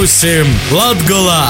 Pimūsim Latgolā!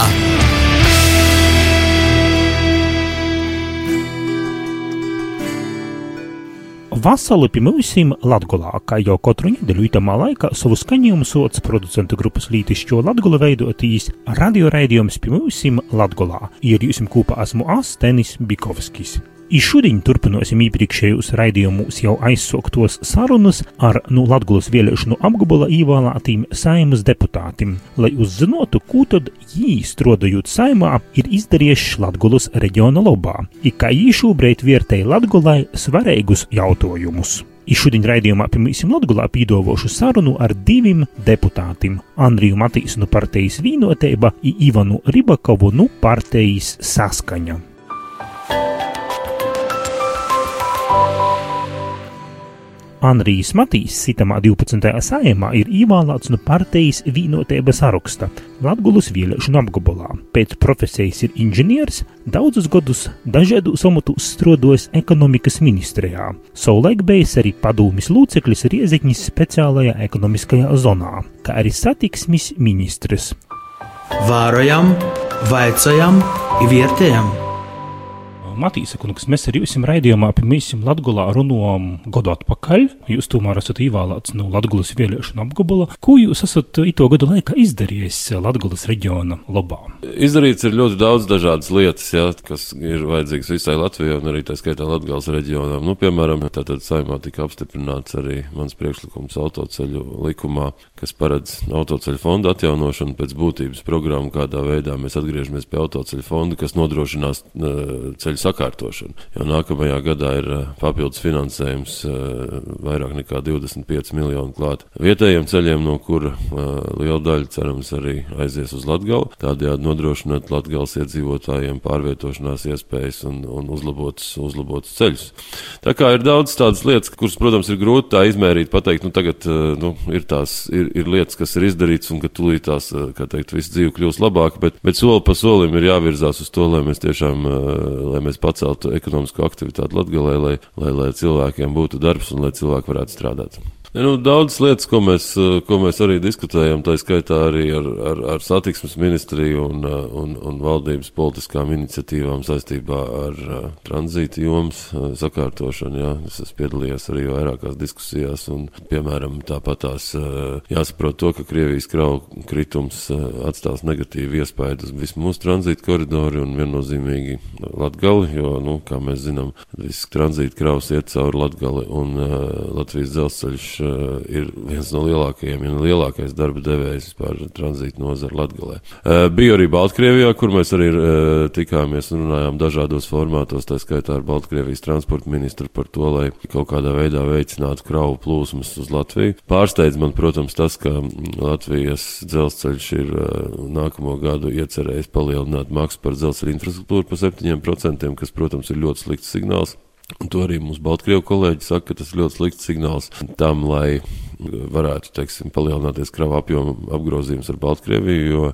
Vasarī pie mums Latvijā, kā jau katru nedēļu itamā laikā, savu skaņojumu sots producentu grupas Lītišķo Latviju veidotīs radio raidījums mums Latvijā. Ir jūs kopā esmu Astenis Bikovskis. I šodien turpināsim iepriekšējos raidījumus jau aizsoktos sarunas ar nu Latgulas vēlēšanu apgabala ievēlētiem saimas deputātiem, lai uzzinātu, ko tad jī, strādājot saimā, ir izdarījuši Latgulas reģiona labā, i kā jī šobrīd vērtēja Latgulai svarīgus jautājumus. Šodien raidījumā pirmīsim Latvijā pīdovošu sarunu ar diviem deputātiem - Andriju Matīsu no partijas Vīnotība un Ivanu Ribakovu no partijas Saskaņa. Andrijs Matīs, sitamā 12. sājumā, ir ievēlēts no partijas vienotības saraksta Latvijas vēlēšanu apgabalā. Pēc profesijas ir inženieris, daudzus gadus dažādu amatus strādājis ekonomikas ministrijā. Savulaik bijis arī padūmis loceklis Riezekņas speciālajā ekonomiskajā zonā, kā arī satiksmes ministrs. Vārojam, vaicājam, vietējam! Matīsa kungs, mēs ar jums raidījumā pirmīsim Latgulā runājam gadu atpakaļ. Jūs tomēr esat ievēlēts no Latgulas vēlēšana apgabala. Ko jūs esat ito gadu laikā izdarījis Latgulas reģiona labā? Izdarīts ir ļoti daudz dažādas lietas, jā, kas ir vajadzīgas visai Latvijai un arī tā skaitā Latgales reģionām. Nu, piemēram, tātad saimā tika apstiprināts arī mans priekšlikums autoceļu likumā, kas paredz autoceļu fondu atjaunošanu pēc būtības programmu, kādā veidā mēs atgriežamies pie autoceļu fonda, kas nodrošinās uh, ceļu sakārtošanu. Jo nākamajā gadā ir eh, papildus finansējums eh, vairāk nekā 25 miljonu klāt vietējiem ceļiem, no kura eh, liela daļa cerams arī aizies uz Latgali, tādējādi nodrošinot Latgales iedzīvotājiem pārvietošanās iespējas un, un uzlabotus, uzlabotus ceļus. Tā kā ir daudz tādas lietas, kuras, protams, ir grūti tā izmērīt, pateikt, nu tagad nu, ir tās ir, ir lietas, kas ir izdarītas un ka tūlīt tās, kā teikt, visu dzīvi kļūs labāka, bet, bet soli pa solim ir jāvirzās uz to, lai mēs tiešām, lai mēs paceltu ekonomisko aktivitāti Latgalē, lai, lai, lai cilvēkiem būtu darbs un lai cilvēki varētu strādāt. Nu, Daudzas lietas, ko mēs, ko mēs arī diskutējam, tā skaitā arī ar, ar, ar satiksmes ministriju un, un, un valdības politiskām iniciatīvām saistībā ar uh, tranzīta jomas uh, sakārtošanu. Jā. Es esmu piedalījies arī vairākās diskusijās, un, piemēram, tāpat tās uh, jāsaprot to, ka Krievijas kravu kritums atstās negatīvu iespēju uz visu mūsu tranzīta koridoru un viennozīmīgi Latgali, jo, nu, kā mēs zinām, viss tranzīta kravs iet cauri Latgali un Latvijas dzelzceļš uh, ir viens no lielākajiem, ja lielākais darba devējs vispār tranzīta nozara Latgalē. Uh, biju arī Baltkrievijā, kur mēs arī uh, tikāmies un runājām dažādos formātos, tā skaitā ar Baltkrievijas transporta ministru par to, lai kaut kādā veidā veicinātu kravu plūsmas uz Latviju. Pārsteidz man, protams, tas, ka Latvijas dzelzceļš ir uh, nākamo gadu iecerējis palielināt maksu par dzelzceļa infrastruktūru par 7%, kas, protams, ir ļoti slikts signāls. Un to arī mūsu Baltkrievu kolēģi saka, ka tas ir ļoti slikts signāls tam, lai varētu teiksim, palielināties kravu apjomu apgrozījums ar Baltkrieviju, jo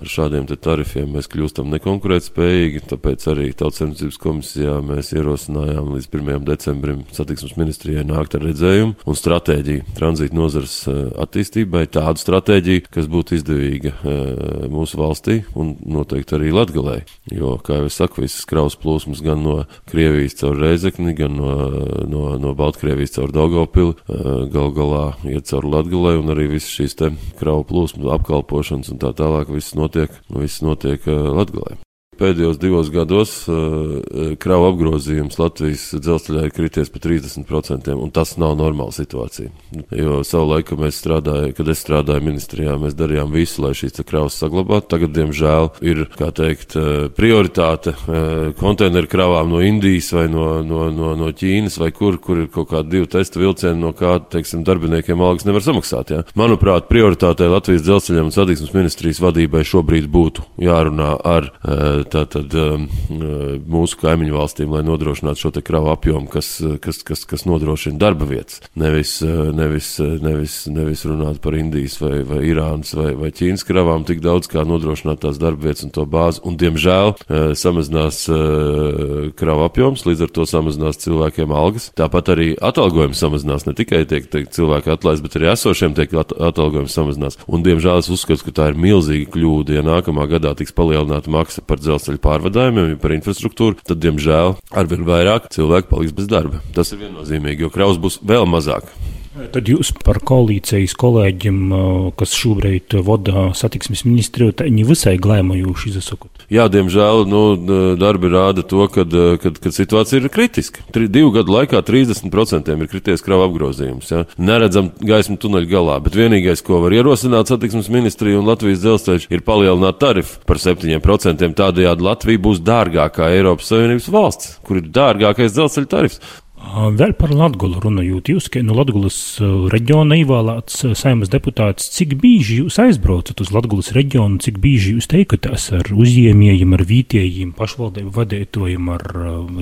ar šādiem tarifiem mēs kļūstam nekonkurētspējīgi. Tāpēc arī Tautsēmniecības komisijā mēs ierosinājām līdz 1. decembrim satiksmes ministrijai nākt ar redzējumu un stratēģiju tranzīta nozars eh, attīstībai, tādu stratēģiju, kas būtu izdevīga eh, mūsu valstī un noteikti arī Latgalē. Jo, kā jau es saku, visas kravas plūsmas gan no Krievijas caur Reizekni, gan no, no, no Baltkrievijas caur Daugavpili eh, gal galā iet caur Latgalē, un arī visas šīs te kravu plūsmas apkalpošanas un tā tālāk, viss notiek, viss notiek uh, Latgalē. Pēdējos divos gados uh, kravu apgrozījums Latvijas dzelzceļā ir krities par 30%, un tas nav normāla situācija. Jo savulaik, kad es strādāju ministrijā, mēs darījām visu, lai šīs kravas saglabātu. Tagad, diemžēl, ir, teikt, uh, prioritāte uh, konteineru kravām no Indijas vai no, no, no, no Ķīnas vai kur, kur ir kaut kādi divi testa vilcieni, no kā, teiksim, darbiniekiem algas nevar samaksāt. Jā. Manuprāt, prioritātei Latvijas dzelzceļam un satiksmes ministrijas vadībai šobrīd būtu jārunā ar tātad mūsu kaimiņu valstīm, lai nodrošinātu šo kravu apjomu, kas, kas, kas, kas nodrošina darba vietas. Nevis, nevis, nevis, nevis runāt par Indijas vai, vai Irānas vai, vai Ķīnas kravām tik daudz, kā nodrošināt tās darba vietas un to bāzi. Un, diemžēl, samazinās kravu apjoms, līdz ar to samazinās cilvēkiem algas. Tāpat arī atalgojums samazinās. Ne tikai tiek, tiek cilvēki atlaist, bet arī esošiem tiek atalgojums samazinās. Un, diemžēl es uzskatu, ka tā ir milzīga kļūda, ja nākamā gadā tiks palielināta maksa par dzelzceļa pārvadājumiem, par infrastruktūru, tad, diemžēl, arvien vairāk cilvēku paliks bez darba. Tas ir viennozīmīgi, jo kraus būs vēl mazāk. Tad jūs par koalīcijas kolēģiem, kas šobrīd vada satiksmes ministriju, viņi visai glēmojuši izsakot. Jā, diemžēl nu, darbi rāda to, ka situācija ir kritiska. Tri, divu gadu laikā 30% ir krities krava apgrozījums. Ja? Neredzam gaismu tuneļa galā, bet vienīgais, ko var ierosināt satiksmes ministrija un Latvijas dzelzceļš, ir palielināt tarifu par 7%. Tādējādi Latvija būs dārgākā Eiropas Savienības valsts, kur ir dārgākais dzelzceļa tarifs. Vēl par Latviju runājot, jūs, ka no Latvijas reģiona ievēlēts saimnes deputāts, cik bieži jūs aizbraucat uz Latvijas reģionu, cik bieži jūs teikaties ar uzņēmējiem, ar vietējiem pašvaldību vadītājiem, ar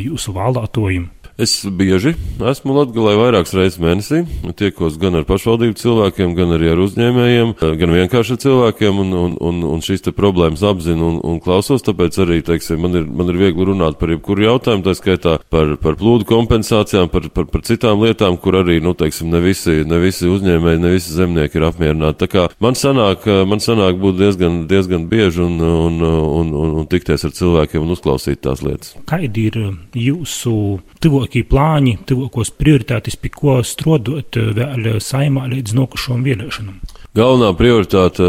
jūsu vēlētojiem? Es bieži esmu Latvijā vairākas reizes mēnesī. Tiekos gan ar pašvaldību cilvēkiem, gan arī ar uzņēmējiem, gan vienkārši ar cilvēkiem, un, un, un, un šīs problēmas apzinu un, un klausos. Tāpēc arī teiksim, man, ir, man ir viegli runāt par jebkuru jautājumu, tā skaitā par, par plūdu kompensācijām, par, par, par citām lietām, kur arī nu, teiksim, ne, visi, ne visi uzņēmēji, ne visi zemnieki ir apmierināti. Tā kā man sanāk, man sanāk būt diezgan, diezgan bieži un, un, un, un, un tikties ar cilvēkiem un uzklausīt tās lietas. Kādi ir jūsu tuvākie plāni, tuvākos prioritātes, pie ko strādāt vēl saimā līdz nokušām vēlēšanām? Galvenā prioritāte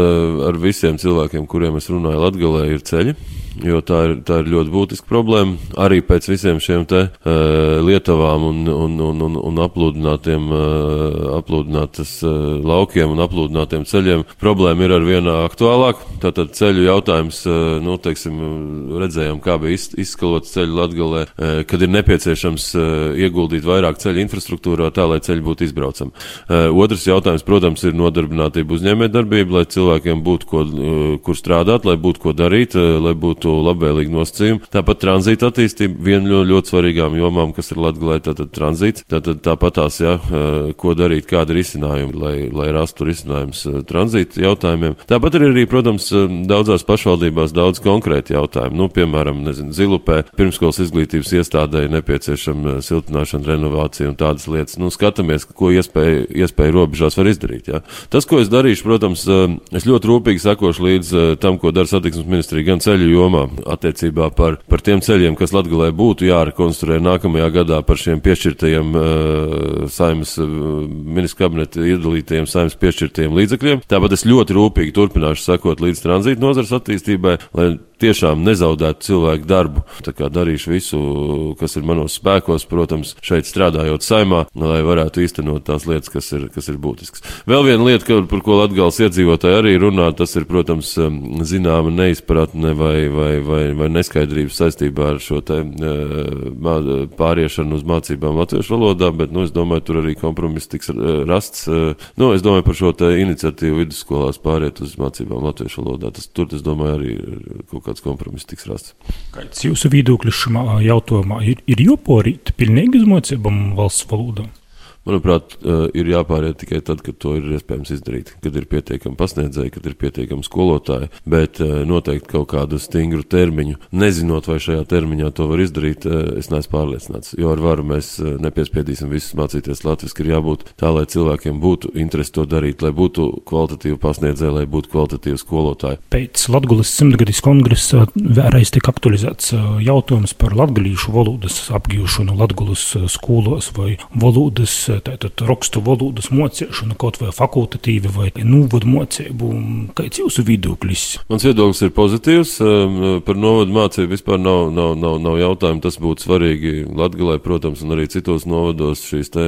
ar visiem cilvēkiem, kuriem es runāju Latgalē, ir ceļi jo tā ir, tā ir ļoti būtiska problēma. Arī pēc visiem šiem te uh, lietavām un, un, un, un, un aplūdinātiem, uh, aplūdinātas uh, laukiem un aplūdinātiem ceļiem problēma ir ar vienā aktuālāk. Tātad ceļu jautājums, uh, nu, teiksim, redzējām, kā bija iz, izskalots ceļu Latgalē, uh, kad ir nepieciešams uh, ieguldīt vairāk ceļu infrastruktūrā tā, lai ceļi būtu izbraucami. Uh, otrs jautājums, protams, ir nodarbinātība uzņēmē darbība, lai cilvēkiem būtu ko, uh, kur strādāt, lai būtu ko darīt, uh, lai būtu būtu labvēlīgi nosacījumi. Tāpat tranzīta attīstība viena ļoti, ļoti svarīgām jomām, kas ir Latgalē, tātad tranzīts. Tātad tāpatās, jā, ko darīt, kāda ir risinājuma, lai, lai rastu risinājums tranzīta jautājumiem. Tāpat ir arī, protams, daudzās pašvaldībās daudz konkrēti jautājumi. Nu, piemēram, nezinu, Zilupē pirmskolas izglītības iestādēji nepieciešama siltināšana, renovācija un tādas lietas. Nu, skatāmies, ko iespēja, iespēja robežās var izdarīt. Jā. Tas, ko es darīšu, protams, es ļoti rūpīgi sekošu līdz tam, ko dara satiksmes ministrija gan ceļu jomā, jomā attiecībā par, par tiem ceļiem, kas Latgalē būtu jārekonstruē nākamajā gadā par šiem piešķirtajiem uh, saimas uh, ministra kabineta iedalītajiem saimas piešķirtajiem līdzekļiem. Tāpat es ļoti rūpīgi turpināšu sekot līdz tranzīta nozars attīstībai, lai tiešām nezaudētu cilvēku darbu. Tā kā darīšu visu, kas ir manos spēkos, protams, šeit strādājot saimā, lai varētu īstenot tās lietas, kas ir, kas ir būtisks. Vēl viena lieta, par ko Latgals iedzīvotāji arī runā, tas ir, protams, um, zināma neizpratne vai, vai, vai, vai neskaidrības saistībā ar šo te uh, pāriešanu uz mācībām latviešu valodā, bet, nu, es domāju, tur arī kompromiss tiks uh, rasts. Uh, nu, es domāju par šo te iniciatīvu vidusskolās pāriet uz mācībām latviešu valodā. Tas tur, es domāju, arī kaut kāds kompromiss tiks rasts. Kāds jūsu viedoklis šajā jautājumā ir, ir joporīt pilnīgi izmocībām valsts valodā? Manuprāt, eh, ir jāpāriet tikai tad, kad to ir iespējams izdarīt. Kad ir pietiekami pasniedzēji, kad ir pietiekami skolotāji, bet eh, noteikti kaut kādu stingru termiņu, nezinot, vai šajā termiņā to var izdarīt, eh, es neesmu pārliecināts. Jo ar varu mēs nepiespiedīsim visus mācīties latviešu, ir jābūt tā, lai cilvēkiem būtu interesi to darīt, lai būtu kvalitatīvi pasniedzēji, lai būtu kvalitatīvi skolotāji. Pēc Latvijas simtgadīs kongresa vēlreiz tika aktualizēts jautājums par latviešu valodas apgūšanu Latvijas skolos vai valodas tātad rakstu valodas mocīšanu, kaut vai fakultatīvi vai novadu mocību. Kāds jūsu viedoklis? Mans viedoklis ir pozitīvs. Par novadu mācību vispār nav, nav, nav, nav jautājumu. Tas būtu svarīgi Latgalē, protams, un arī citos novados šīs te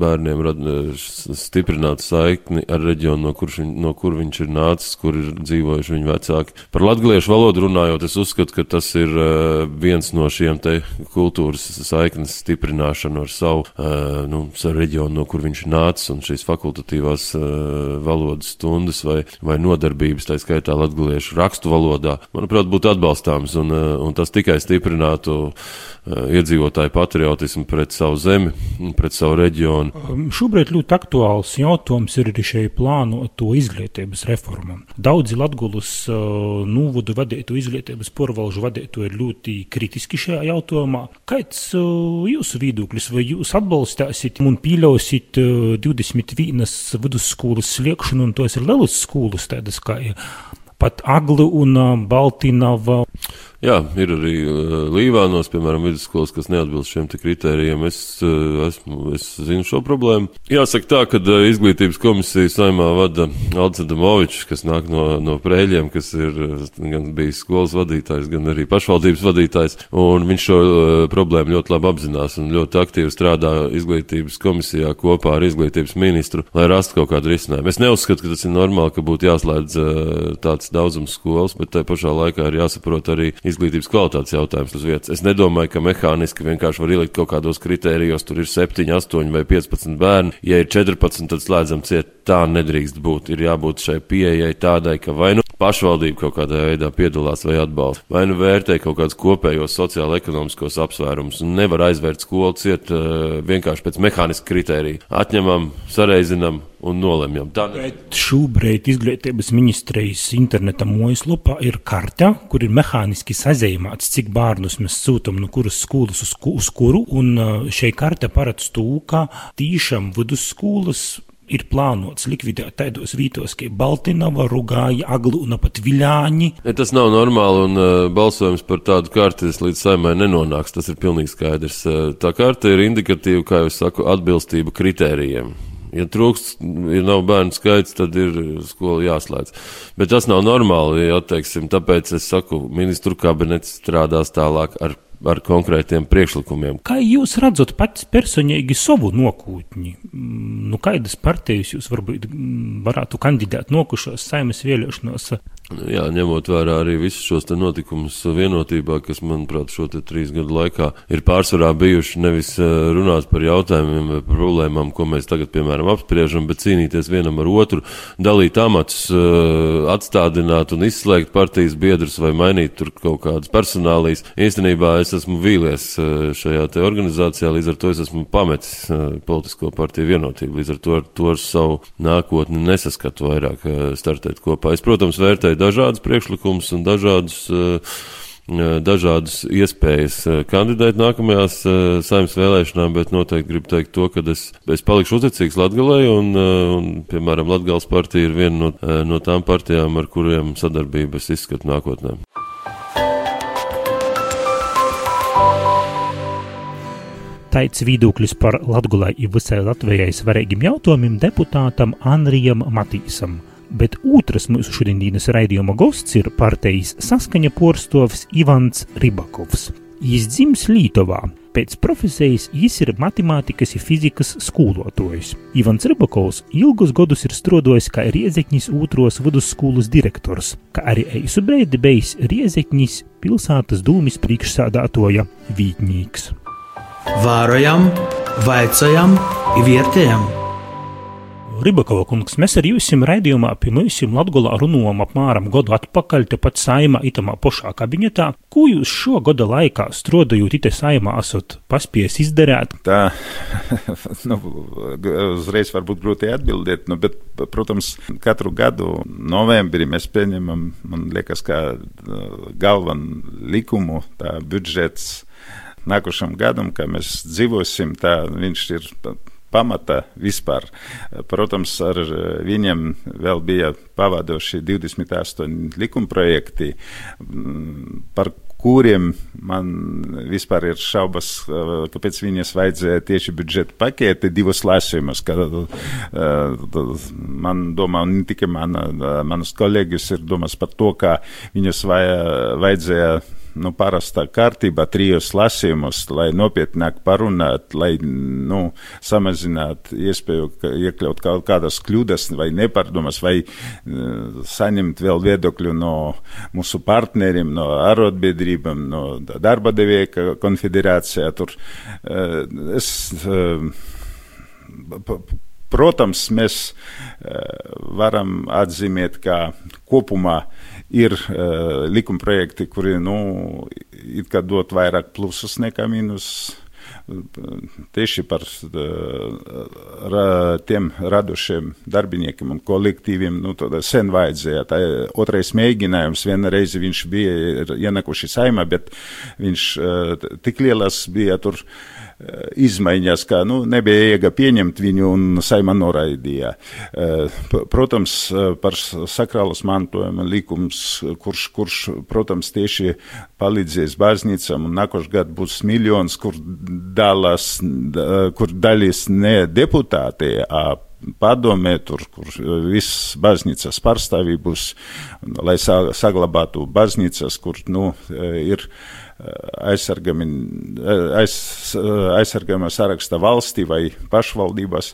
bērniem rad, stiprināt saikni ar reģionu, no, kurš, no kur viņš ir nācis, kur ir dzīvojuši viņa vecāki. Par latgaliešu valodu runājot, es uzskatu, ka tas ir viens no šiem te kultūras saiknes stiprināšanu ar savu, nu, reģionu, no kur viņš nācis, un šīs fakultatīvās uh, valodas stundas vai, vai nodarbības, tā skaitā latgaliešu rakstu valodā, manuprāt, būtu atbalstāms, un, uh, un tas tikai stiprinātu uh, iedzīvotāju patriotismu pret savu zemi, pret savu reģionu. Um, šobrīd ļoti aktuāls jautājums ir arī šai plānoto izglītības reformu. Daudzi Latgulas uh, nūvodu vadītu izglītības porvalžu vadītu ir ļoti kritiski šajā jautājumā. Kāds jūsu viedoklis, vai jūs atbalstāsit un pieļausit uh, 21 vidusskolas sliekšanu, un tos ir lielas skolas, tādas kā pat Agli un Baltinava? Jā, ir arī uh, Līvānos, piemēram, vidusskolas, kas neatbilst šiem kritērijiem. Es, uh, esmu, es zinu šo problēmu. Jāsaka tā, ka uh, izglītības komisija saimā vada Alds Adamovičs, kas nāk no, no Prēļiem, kas ir gan bijis skolas vadītājs, gan arī pašvaldības vadītājs. Un viņš šo problēmu ļoti labi apzinās un ļoti aktīvi strādā izglītības komisijā kopā ar izglītības ministru, lai rastu kaut kādu risinājumu. Es neuzskatu, ka tas ir normāli, ka būtu jāslēdz tāds daudzums skolas, bet tai pašā laikā ir jāsaprot arī izglītības kvalitātes jautājums uz vietas. Es nedomāju, ka mehāniski vienkārši var ielikt kaut kādos kritērijos, tur ir 7, 8 vai 15 bērni. Ja ir 14, tad slēdzam ciet. Tā nedrīkst būt. Ir jābūt šai pieejai tādai, ka vai nu pašvaldība kaut kādā veidā piedalās vai atbalsta, vai nu vērtē kaut kādus kopējos sociālo-ekonomiskos apsvērumus nevar aizvērt skolu ciet uh, vienkārši pēc mehāniska kritērija. Atņemam, sareizinam, un nolemjam. Tā Bet šobrīd izglītības ministrijas interneta mājaslapā ir karte, kur ir mehāniski sazīmēts, cik bērnus mēs sūtām no kuras skolas uz, uz kuru, un šai karte paredz to, ka tīšām vidusskolas ir plānots likvidēt tādos vītos, kā Baltinava, Rugāja, Aglu un pat Viļāņi. Ja tas nav normāli un uh, balsojums par tādu karti līdz saimai nenonāks. Tas ir pilnīgi skaidrs. Tā karte ir indikatīva, kā jau saku, atbilstība kritērijiem. Ja trūkst, ja nav bērnu skaits, tad ir skola jāslēdz. Bet tas nav normāli, ja atteiksim. Tāpēc es saku, ministru kabinets strādās tālāk ar ar konkrētiem priekšlikumiem. Kā jūs redzat pats personīgi savu nokūtni? Mm, nu, kādas partijas jūs varbūt varētu kandidēt nokušos saimas vēlēšanos? Jā, ņemot vērā arī visus šos notikumus vienotībā, kas, manuprāt, šo trīs gadu laikā ir pārsvarā bijuši nevis eh, runāt par jautājumiem vai problēmām, ko mēs tagad, piemēram, apspriežam, bet cīnīties vienam ar otru, dalīt amatus, eh, atstādināt un izslēgt partijas biedrus vai mainīt tur kaut kādas personālijas. Īstenībā es esmu vīlies eh, šajā te organizācijā, līdz ar to es esmu pametis politisko partiju vienotību, līdz ar to ar, to ar savu nākotni nesaskatu vairāk startēt kopā. Es, protams, vērtēju dažādas priekšlikumus un dažādus uh, dažādas iespējas eh, kandidēt nākamajās saimnes vēlēšanām, bet noteikti gribu teikt to, ka es, es palikšu uzticīgs Latgalei, un, un, piemēram, Latgals partija ir viena no, no tām partijām, ar kuriem sadarbības izskatu nākotnē. Taits viedoklis par Latgulai ir visai Latvijai svarīgiem jautājumiem deputātam Anrijam Matīsam bet otrs mūsu šodienas raidījuma gosts ir partijas saskaņa porstovs Ivans Ribakovs. Viņš dzimis Lītovā. Pēc profesijas viņš ir matemātikas un fizikas skolotājs. Ivans Ribakovs ilgus gadus ir strādājis kā Riezekņas otros vidusskolas direktors, kā arī eisu breidi bijis Riezekņas pilsētas dūmis priekšsādātoja vītņīgs. Vārojam, vaicājam, vietējam! Ribakova kungs, mēs ar jums raidījumā pie mums Latgolā runājam apmēram gadu atpakaļ, tepat saimā itamā pošā kabinetā. Ko jūs šo gada laikā strādājot ite saimā esat paspies izdarīt? Tā, nu, uzreiz varbūt grūti atbildēt, nu, bet, protams, katru gadu novembrī mēs pieņemam, man liekas, kā uh, galvenu likumu, tā budžets nākošam gadam, kā mēs dzīvosim, tā viņš ir pamata vispār. Protams, ar viņiem vēl bija pavadoši 28 likumprojekti, par kuriem man vispār ir šaubas, kāpēc viņas vajadzēja tieši budžeta paketi divas lasījumus. Man domā, un ne tikai mana, manas kolēģis ir domas par to, kā viņas vajadzēja nu, parastā kārtībā, trijos lasījumos, lai nopietnāk parunāt, lai nu, samazinātu iespēju ka iekļaut kaut kādas kļūdas vai nepārdomas, vai uh, saņemt vēl viedokļu no mūsu partneriem, no arotbiedrībām, no darba devēja konfederācijā. Tur, uh, es, uh, Protams, mēs varam atzīmēt, ka kopumā ir likuma projekti, kuri nu, dod vairāk plusus nekā mīnusus tieši par ra, tiem radošiem darbiniekiem un kolektīviem. Nu, sen vajadzēja. Tā otrais mēģinājums, viena reize viņš bija ienākuši saimā, bet viņš tik lielas bija tur izmaiņas, ka nu, nebija iega pieņemt viņu un saima noraidīja. Protams, par sakrālas mantojuma likums, kurš, kurš, protams, tieši palīdzēs baznīcam un nākošais gads būs miljons, kur dalās, kur daļas ne deputāti, padomē, tur, kur viss baznīcas pārstāvī būs, lai saglabātu baznīcas, kur, nu, ir aizsargami, aiz, aizsargama saraksta valstī vai pašvaldībās.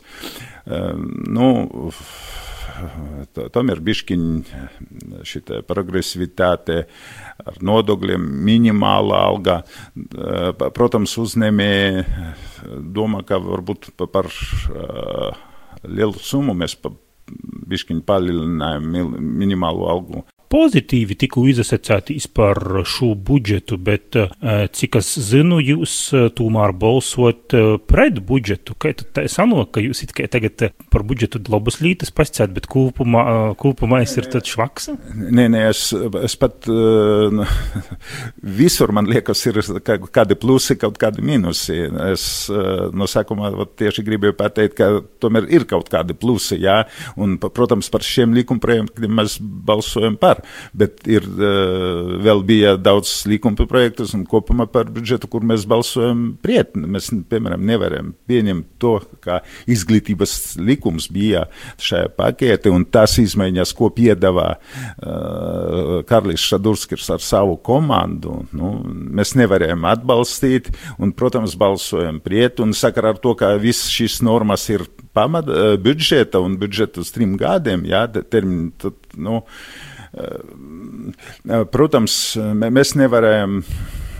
Nu, tomēr bišķiņa šī progresivitāte ar nodokļiem, minimāla alga. Protams, uzņēmēji domā, ka varbūt par lielu summu mēs bišķiņu palielinājām minimālo algu pozitīvi tiku izsacētīs par šo budžetu, bet eh, cik es zinu, jūs eh, tomēr balsot eh, pret budžetu. Kā tā sanāk, ka jūs it kā tagad par budžetu labas lītas pascēt, bet kopumā, kopumā es ir tad švaks? Nē, nē, es, es pat visur man liekas ir kādi plusi, kaut kādi mīnusi. Es no sākumā tieši gribēju pateikt, ka tomēr ir kaut kādi plusi, jā, un, protams, par šiem likumprojektiem mēs balsojam par bet ir uh, vēl bija daudz likuma projektus un kopumā par budžetu, kur mēs balsojam prietni. Mēs, piemēram, nevaram pieņemt to, kā izglītības likums bija šajā pakete un tās izmaiņas, ko piedāvā uh, Karlis Šadurskis ar savu komandu. Nu, mēs nevarējām atbalstīt un, protams, balsojam priet un sakarā ar to, ka viss šīs normas ir pamat budžeta un budžeta uz trim gadiem, jā, termin, tad, nu, uh, Protams, mēs nevarējam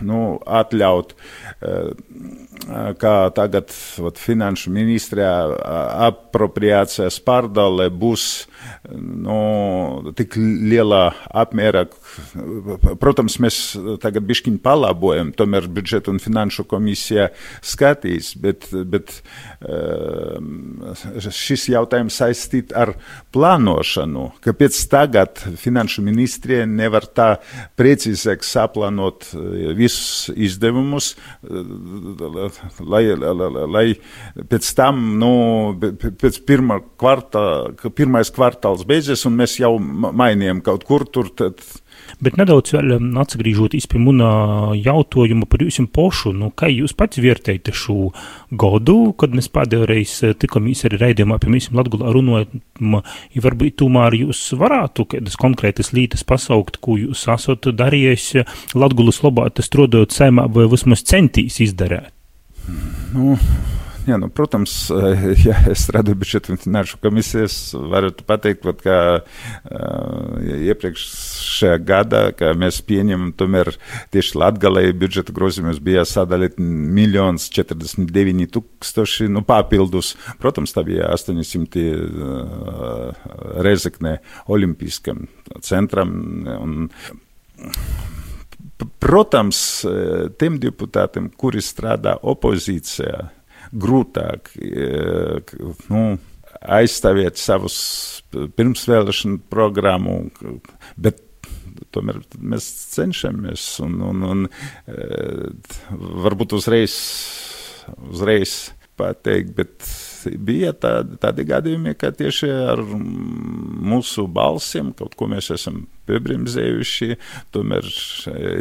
nu, atļaut, kā tagad vat, finanšu ministrijā apropriācijas pārdale būs nu, tik lielā apmērā. Protams, mēs tagad bišķiņi palabojam, tomēr budžeta un finanšu komisija skatīs, bet, bet ehm, šis jautājums saistīt ar plānošanu, kāpēc tagad finanšu ministrija nevar tā precīzāk saplānot eh, visus izdevumus, lai, lai, pēc tam, nu, pēc pirmā kvarta, pirmais kvartāls beidzies, un mēs jau mainījām kaut kur tur. Tad... Bet nedaudz atgriežoties pie mana jautājuma par jums pašu, nu, kā jūs pats vērtējat šo godu, kad mēs pēdējo reizi uh, tikamies arī raidījumā, piemēram, Latgulā runājam, ja varbūt tomēr jūs varētu kādas konkrētas lietas pasaukt, ko jūs esat darījis Latgulas labā, tas strādājot saimā vai vismaz centīs izdarēt? Nu, Jā, nu, protams, ja es strādāju budžeta un finanšu komisijas, varu pateikt, vat, ka uh, iepriekšējā gadā, ka mēs pieņemam, tomēr tieši Latgalēji budžeta grozījumos bija sadalīt miljons 49 tūkstoši, nu, papildus. Protams, tā bija 800 uh, rezeknē olimpiskam centram. Un, Protams, tiem deputātiem, kuri strādā opozīcijā, grūtāk nu, aizstāvēt savus pirmsvēlēšanu programmu, bet tomēr mēs cenšamies un, un, un varbūt uzreiz, uzreiz pateikt, bet bija tādi, tādi gadījumi, ka tieši ar mūsu balsiem kaut ko mēs esam piebremzējuši. Tomēr,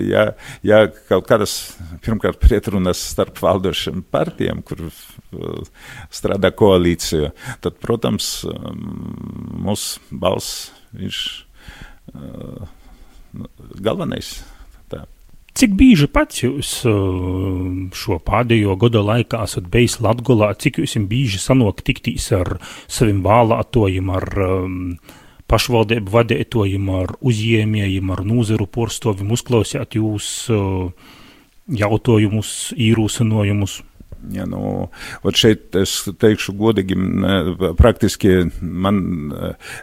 ja, ja kaut kādas, pirmkārt, pretrunas starp valdošiem partijām, kur uh, strādā koalīcija, tad, protams, mūsu balss viņš uh, galvenais. Cik bieži pats jūs šo pēdējo gada laikā esat bijis Latgolā, cik jūs bieži sanāk tiktīs ar saviem vēlētojiem, ar um, pašvaldību vadītojiem, ar uzņēmējiem, ar nūzeru porstoviem, uzklausīt jūs uh, jautājumus, īrūsinojumus? Ja, nu, šeit es teikšu godīgi, praktiski man,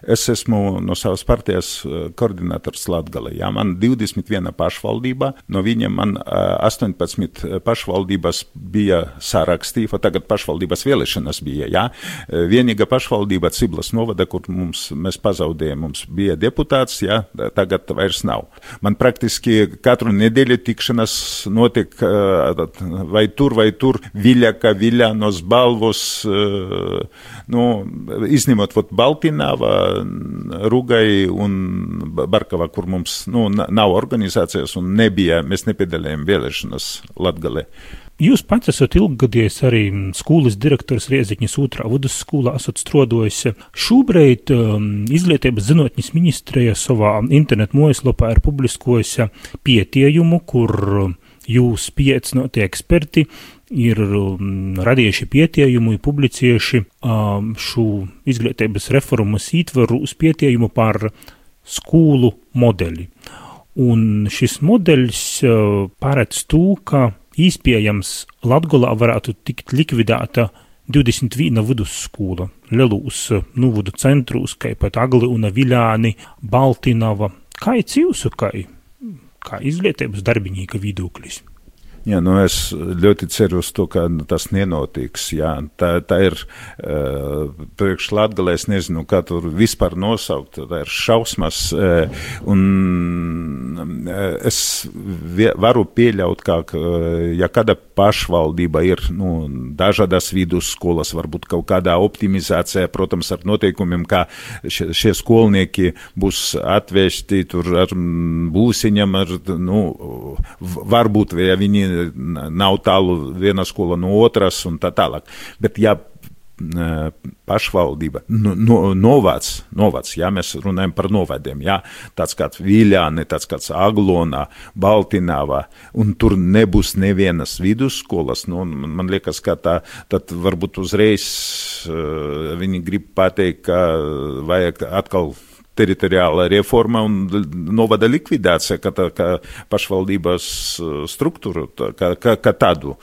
es esmu no savas partijas koordinators Latgale. Ja, man 21 pašvaldība, no viņiem man 18 pašvaldības bija sārakstīta, tagad pašvaldības vēlēšanas bija. Ja. Vienīga pašvaldība Ciblas novada, kur mums, mēs pazaudējām, mums bija deputāts, ja, tagad vairs nav. Man praktiski katru nedēļu tikšanas notiek vai tur, vai tur, Viļaka, Viļanos, Balvos, nu, izņemot vat, Baltinava, Rugai un Barkava, kur mums nu, nav organizācijas un nebija, mēs nepiedalījām vēlēšanas Latgalē. Jūs pats esat ilggadījis arī skolas direktors Rieziņas otrā vidusskolā, esat strodojis. Šobrīd um, Izglītības zinātņas ministrija savā internetu mājaslapā ir publiskojusi pietiejumu, kur jūs piecinotie eksperti ir um, radījuši pietiejumu, ir publicējuši um, šo izglītības reformas ītvaru uz pietiejumu par skolu modeli. Un šis modelis uh, paredz to, ka Iespējams, Latgolā varētu tikt likvidēta 21 vidusskola, Lelūs nuvudu centrus, kā pat Agli un Viļāni, Baltinava. Kā ir jūsu, kā, kā izglītības darbinīka viedoklis? Jā, nu es ļoti ceru uz to, ka nu, tas nenotiks. Jā. Tā, tā ir uh, priekš Latgalē, es nezinu, kā tur vispār nosaukt, tā ir šausmas. Uh, un uh, es varu pieļaut, ka, ja kāda pašvaldība ir nu, dažādas vidusskolas, varbūt kaut kādā optimizācijā, protams, ar noteikumiem, kā šie, šie skolnieki būs atvesti tur ar būsiņam, ar, nu, varbūt, ja viņi nav tālu viena skola no otras un tā tālāk. Bet, ja pašvaldība, no, no, novads, novads, ja mēs runājam par novadiem, ja, tāds kāds Viļāne, tāds kāds Aglonā, Baltināvā, un tur nebūs nevienas vidusskolas, nu, man liekas, ka tā, tad varbūt uzreiz uh, viņi grib pateikt, ka vajag atkal teritoriāla reforma un novada likvidācija, kā, tā, kā pašvaldības uh, struktūru, kā, kā, kā tādu.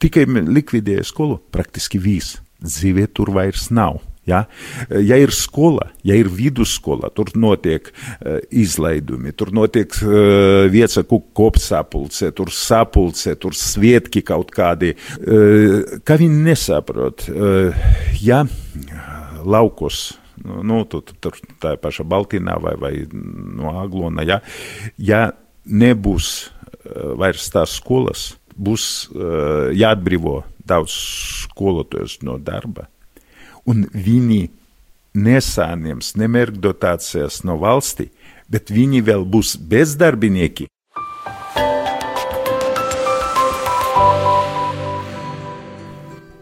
Tikai likvidēja skolu, praktiski viss. Dzīvē tur vairs nav. Ja? ja ir skola, ja ir vidusskola, tur notiek uh, izlaidumi, tur notiek uh, viecaku kopsapulce, tur sapulce, tur svietki kaut kādi. Uh, kā viņi nesaprot, uh, ja laukos nu, nu tu, tu, tur tā paša Baltīnā vai, vai no Aglona, ja, ja nebūs uh, vairs tās skolas, būs uh, jāatbrīvo daudz skolotājus no darba, un viņi nesāņems nemērķu dotācijas no valsti, bet viņi vēl būs bezdarbinieki.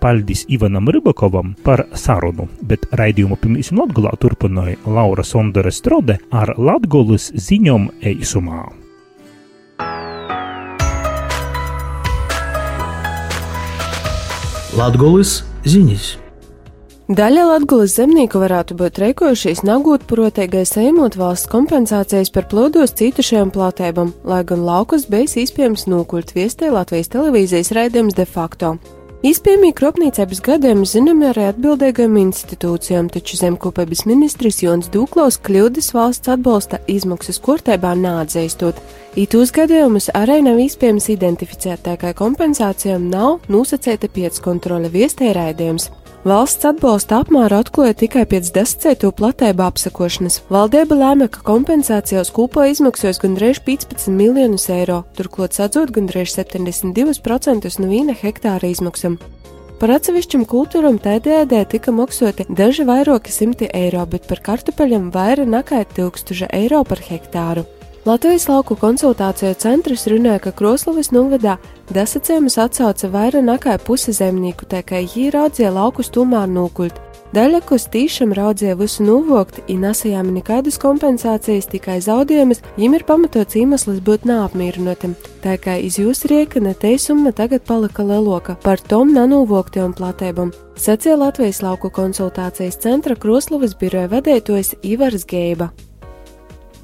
Paldies Ivanam Rybakovam par sarunu, bet raidījumu pirmīs Latgolā turpināja Laura Sondere Strode ar Latgolas ziņom eisumā. Latgolas ziņas. Daļa Latvijas zemnieku varētu būt reikojušies nagūt proteigai saimot valsts kompensācijas par plodos citušajām platībām, lai gan laukus bijis iespējams nokult viestē Latvijas televīzijas raidījums de facto. Izpējamie kropniecības gadiem zinām arī atbildīgajām institūcijām, taču zemkopības ministrs Jons Dūklaus kļūdas valsts atbalsta izmaksas kortībā neatzīstot. Itūs gadījumus arī nav iespējams identificēt, tā kā kompensācijām nav nosacēta pieckontrole viestērēdījums. Valsts atbalsta apmēru atklāja tikai pēc desmitcēto platību apsakošanas. Valdība lēma, ka kompensācija uz kūpo izmaksās gandrīz 15 miljonus eiro, turklāt sadzot gandrīz 72% no viena hektāra izmaksām. Par atsevišķam kultūram tādējādi tika maksāti daži vairāki simti eiro, bet par kartupeļiem vairāk nekā 1000 eiro par hektāru. Latvijas lauku konsultāciju centrs runāja, ka Kroslovas novadā dasacējumus atsauca vairāk nekā puse zemnieku, tā kā viņi raudzīja laukus tomēr nūkult. Daļa, kas tīšām raudzīja visu novokt, ir nesajām nekādas kompensācijas, tikai zaudējumus, viņiem ir pamatots iemesls būt neapmierinotam. Tā kā iz jūsu rieka neteisuma tagad palika leloka par tom nenovoktiem platībām. Sacīja Latvijas lauku konsultācijas centra Kroslovas biroja vadītājs Ivars Geiba.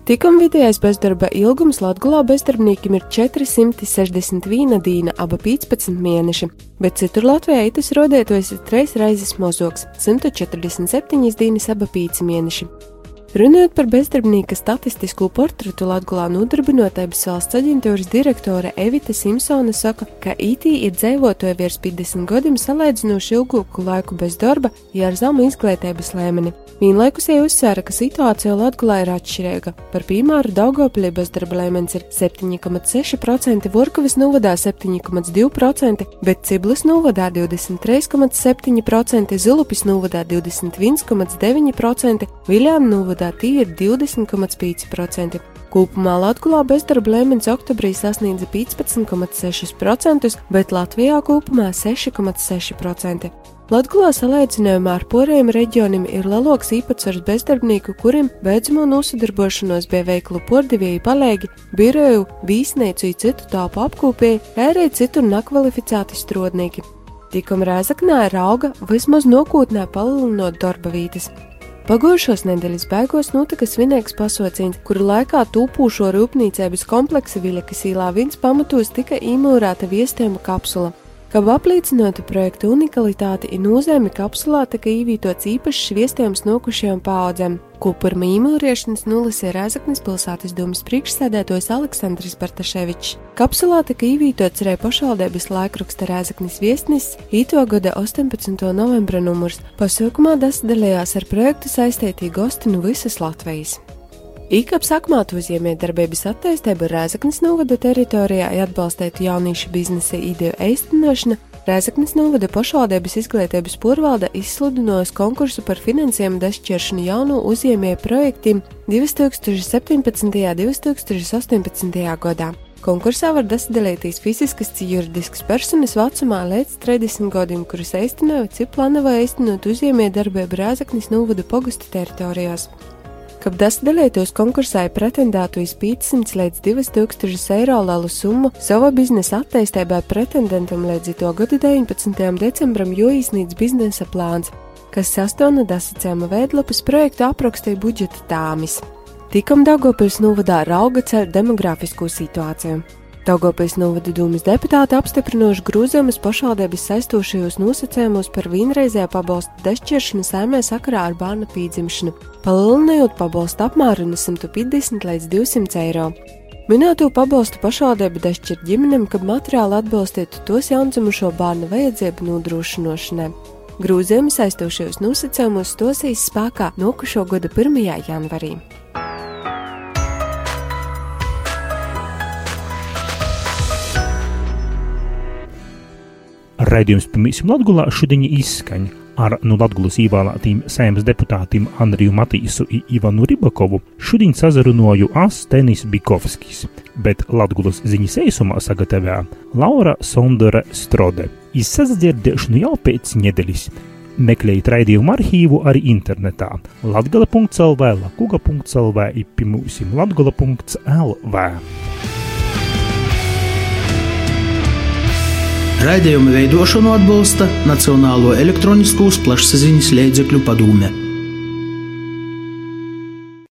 Tikam vidējais bezdarba ilgums Latvijā bezdarbniekiem ir 461 diena, aba 15 mēneši, bet citur Latvijā tas rodētojas treis reizes mozoks - 147 dienas, aba 5 mēneši. Runājot par bezdarbnieka statistisko portretu Latvijā, nodarbinotības valsts aģentūras direktore Evita Simpsone saka, ka IT ir dzīvotoja virs 50 gadiem salīdzinoši ilgāku laiku bez darba, ja ar zemu izglītības līmeni. Vienlaikus jau uzsvēra, ka situācija Latvijā ir atšķirīga. Par piemēru Daugopļī bezdarba līmenis ir 7,6%, Vorkavas novadā 7,2%, bet Ciblis novadā 23,7%, Zilupis novadā 21,9%, Viljāna novadā gadā tie ir 20,5%. Kopumā Latvijā bezdarba līmenis oktobrī sasniedza 15,6%, bet Latvijā kopumā 6,6%. Latvijā salīdzinājumā ar poriem reģioniem ir lielāks īpatsvars bezdarbnieku, kuriem beidzamo nosadarbošanos bija veiklu pordevēju palēgi, biroju, vīsnīcu un citu tāpu apkopēji, arī citur nekvalificēti strodnieki. Tikam Rēzaknē ir auga vismaz nokūtnē palielinot darba vietas. Pagājušos nedēļas beigās notika svinīgs pasauciens, kuru laikā tūpūšo rūpnīcības kompleksa Viļakas īlā viens pamatos tika īmūrēta viestēma kapsula. Kā apliecinātu projektu unikalitāti, ir nozīme kapsulā tika īvītots īpašs viestējums nokušajām paudzēm, ko par mīmīliešanas nulis ir Rēzaknis pilsētas domas priekšsēdētājs Aleksandrs Bartaševičs. Kapsulā tika īvītots arī pašvaldības laikraksta Rēzaknis viesnis, īto gada 18. novembra numurs. Pasaukumā dasdalījās ar projektu saistītī gosti no visas Latvijas. IKAPS akmātu uzņēmējdarbības attīstība Rēzaknis novada teritorijā atbalstītu jauniešu biznesa ideju īstenošanu Rēzaknis novada pašvaldības izglītības porvalde izsludinājusi konkursu par finansējumu dešķiršanu jaunu uzņēmēju projektiem 2017. un 2018. gadā. Konkursā var dalīties fiziskas un juridiskas personas vecumā līdz 30 gadiem, kuras īstenoja, cik plānoja īstenot uzņēmēju darbību Rēzaknis novada pogusta teritorijās. Kad dalītos konkursā pretendētu uz 500 līdz 2000 eiro lielu summu sava biznesa attīstībai pretendentam līdz to gada 19. decembram, iznīc biznesa plāns, kas sastāvna dasacēma veidlapas projektu aprakstīja budžeta tāmis. Tikam Dagopils novadā rauga ceļ demografisko situāciju. Daugopils novada dūmas deputāti apstiprinoši grozījumus pašvaldības saistošajos nosacījumos par vienreizējā pabalstu dešķiršanu saimē sakarā ar bērnu pīdzimšanu, palielinot pabalstu apmēru no 150 līdz 200 eiro. Minēto pabalstu pašvaldība dešķir ģimenēm, kad materiāli atbalstītu tos jaundzimušo bērnu vajadzību nodrošināšanai. Grūzījumi saistošajos nosacījumos stosīs spēkā nokušo gada 1. janvarī. Raidījums Pirmīsim Latgulā šodien izskaņa ar no Latgulas ievēlētiem sēmas deputātiem Andriju Matīsu un Ivanu Ribakovu. Šodien sazarunoju As Tenis Bikovskis, bet Latgulas ziņas eisumā sagatavā Laura Sondere Strode. Izsadzirdēšanu jau pēc nedēļas. Meklējiet raidījumu arhīvu arī internetā latgala.lv, lakuga.lv, ipimūsim latgala.lv. Raidījuma veidošanu atbalsta Nacionālo elektroniskos plašsaziņas līdzekļu padome.